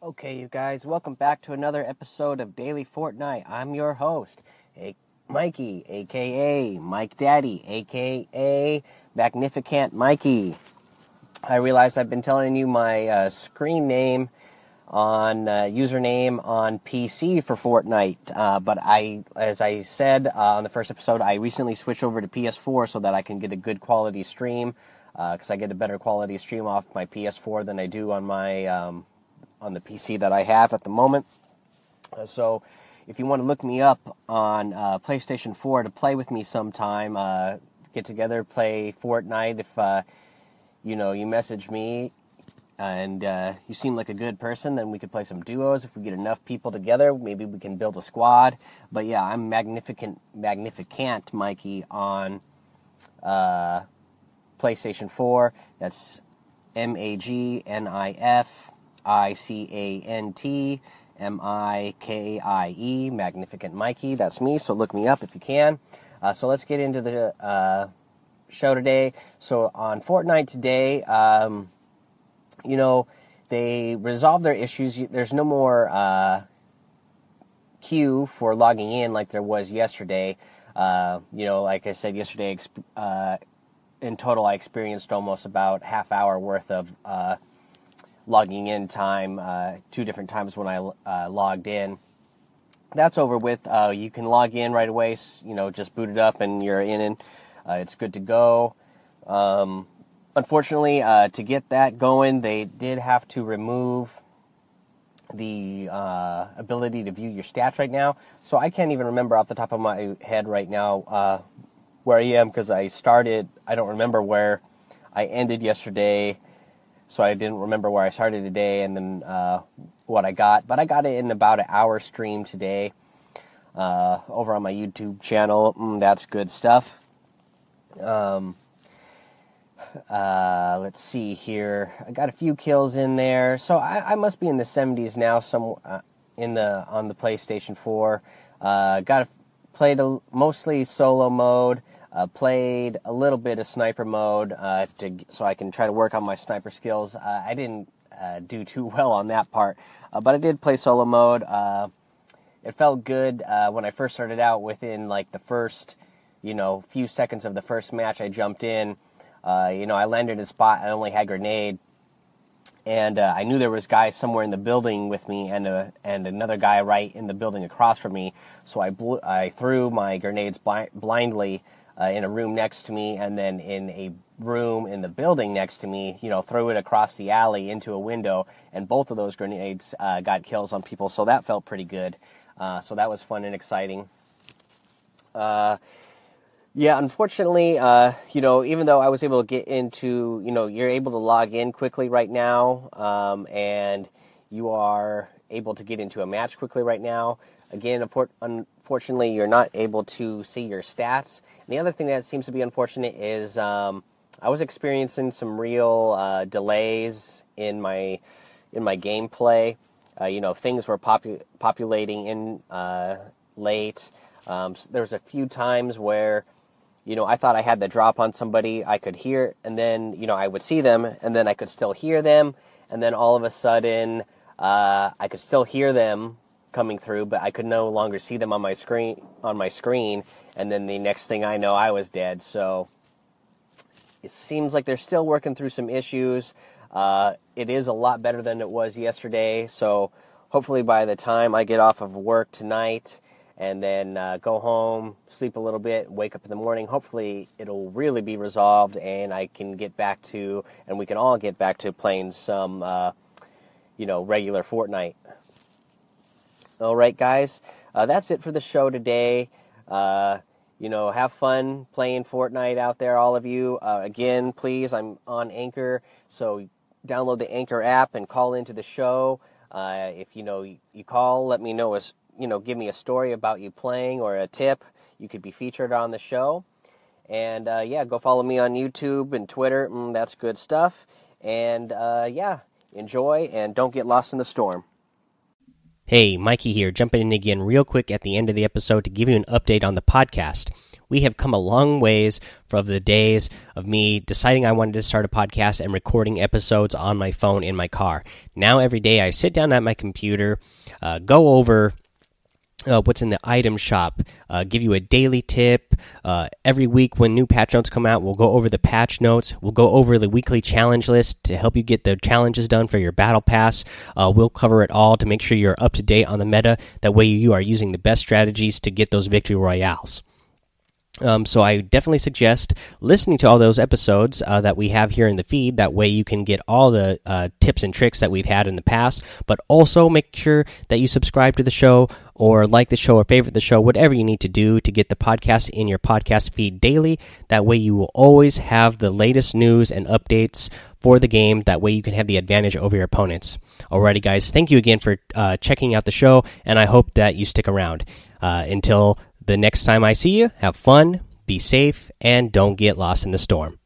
Okay, you guys, welcome back to another episode of Daily Fortnite. I'm your host, a- Mikey, aka Mike Daddy, aka Magnificent Mikey. I realize I've been telling you my uh, screen name on uh, username on PC for Fortnite, uh, but I, as I said uh, on the first episode, I recently switched over to PS4 so that I can get a good quality stream because I get a better quality stream off my PS4 than I do on my um, on the PC that I have at the moment. Uh, so, if you want to look me up on uh, PlayStation 4 to play with me sometime, uh, get together, play Fortnite. If uh, you know you message me and uh, you seem like a good person, then we could play some duos. If we get enough people together, maybe we can build a squad. But yeah, I'm magnificent, magnificent Mikey on uh, PlayStation 4. That's M A G N I F I C A N T M I K I E, Magnificent Mikey. That's me, so look me up if you can. Uh, so let's get into the uh, show today. So on Fortnite today, um, you know, they resolved their issues. There's no more uh, queue for logging in like there was yesterday. Uh, you know, like I said yesterday, uh, in total, I experienced almost about half hour worth of uh, logging in time, uh, two different times when I uh, logged in. That's over with. Uh, you can log in right away. You know, just boot it up and you're in, and uh, it's good to go. Um, unfortunately, uh, to get that going, they did have to remove the uh, ability to view your stats right now. So I can't even remember off the top of my head right now where I am because I started. I don't remember where I ended yesterday so I didn't remember where I started today and then uh, what I got. But I got it in about an hour stream today uh, over on my YouTube channel. Mm, that's good stuff. Um, uh, let's see here. I got a few kills in there, so I, I must be in the 70s now. Some uh, in the on the PlayStation 4. Uh, got a, played a, mostly solo mode. Uh, played a little bit of sniper mode uh, to so I can try to work on my sniper skills. Uh, I didn't uh, do too well on that part, uh, but I did play solo mode. Uh, it felt good when I first started out. Within like the first, you know, few seconds of the first match, I jumped in. you know, I landed a spot. I only had grenade, and I knew there was guys somewhere in the building with me, and a, and another guy right in the building across from me. So I blew, I threw my grenades bl- blindly uh, in a room next to me and then in a room in the building next to me, you know, threw it across the alley into a window, and both of those grenades uh, got kills on people, so that felt pretty good. Uh, so that was fun and exciting. Uh, yeah, unfortunately, uh, you know, even though I was able to get into, you know, you're able to log in quickly right now, um, and you are able to get into a match quickly right now. Again, unfortunately, you're not able to see your stats. And the other thing that seems to be unfortunate is um, I was experiencing some real uh, delays in my in my gameplay. Uh, you know, things were popu- populating in uh, late. Um, so there was a few times where, you know, I thought I had the drop on somebody. I could hear, and then you know I would see them, and then I could still hear them, and then all of a sudden uh, I could still hear them coming through, but I could no longer see them on my screen on my screen. And then the next thing I know, I was dead. So it seems like they're still working through some issues. Uh, it is a lot better than it was yesterday. So hopefully by the time I get off of work tonight and then uh, go home, sleep a little bit, wake up in the morning, hopefully it'll really be resolved and I can get back to, and we can all get back to playing some, uh, you know, regular Fortnite. All right, guys, uh, that's it for the show today. Uh, you know, have fun playing Fortnite out there, all of you. Uh, again, please, I'm on Anchor, so download the Anchor app and call into the show. Uh, if you know you call, let me know. As you know, give me a story about you playing or a tip. You could be featured on the show. And uh, yeah, go follow me on YouTube and Twitter. Mm, that's good stuff. And uh, yeah, enjoy and don't get lost in the storm. Hey, Mikey here, jumping in again real quick at the end of the episode to give you an update on the podcast. we have come a long ways from the days of me deciding I wanted to start a podcast and recording episodes on my phone in my car. Now, every day I sit down at my computer, uh, go over uh, what's in the item shop, uh, give you a daily tip. Uh, every week, when new patch notes come out, we'll go over the patch notes. We'll go over the weekly challenge list to help you get the challenges done for your battle pass. Uh, we'll cover it all to make sure you're up to date on the meta. That way, you are using the best strategies to get those victory royales. Um, so I definitely suggest listening to all those episodes uh, that we have here in the feed. That way you can get all the uh, tips and tricks that we've had in the past. But also make sure that you subscribe to the show or like the show or favorite the show, whatever you need to do to get the podcast in your podcast feed daily. That way you will always have the latest news and updates for the game. That way you can have the advantage over your opponents. Alrighty, guys, thank you again for uh, checking out the show, and I hope that you stick around uh, until the next time I see you, have fun, be safe, and don't get lost in the storm.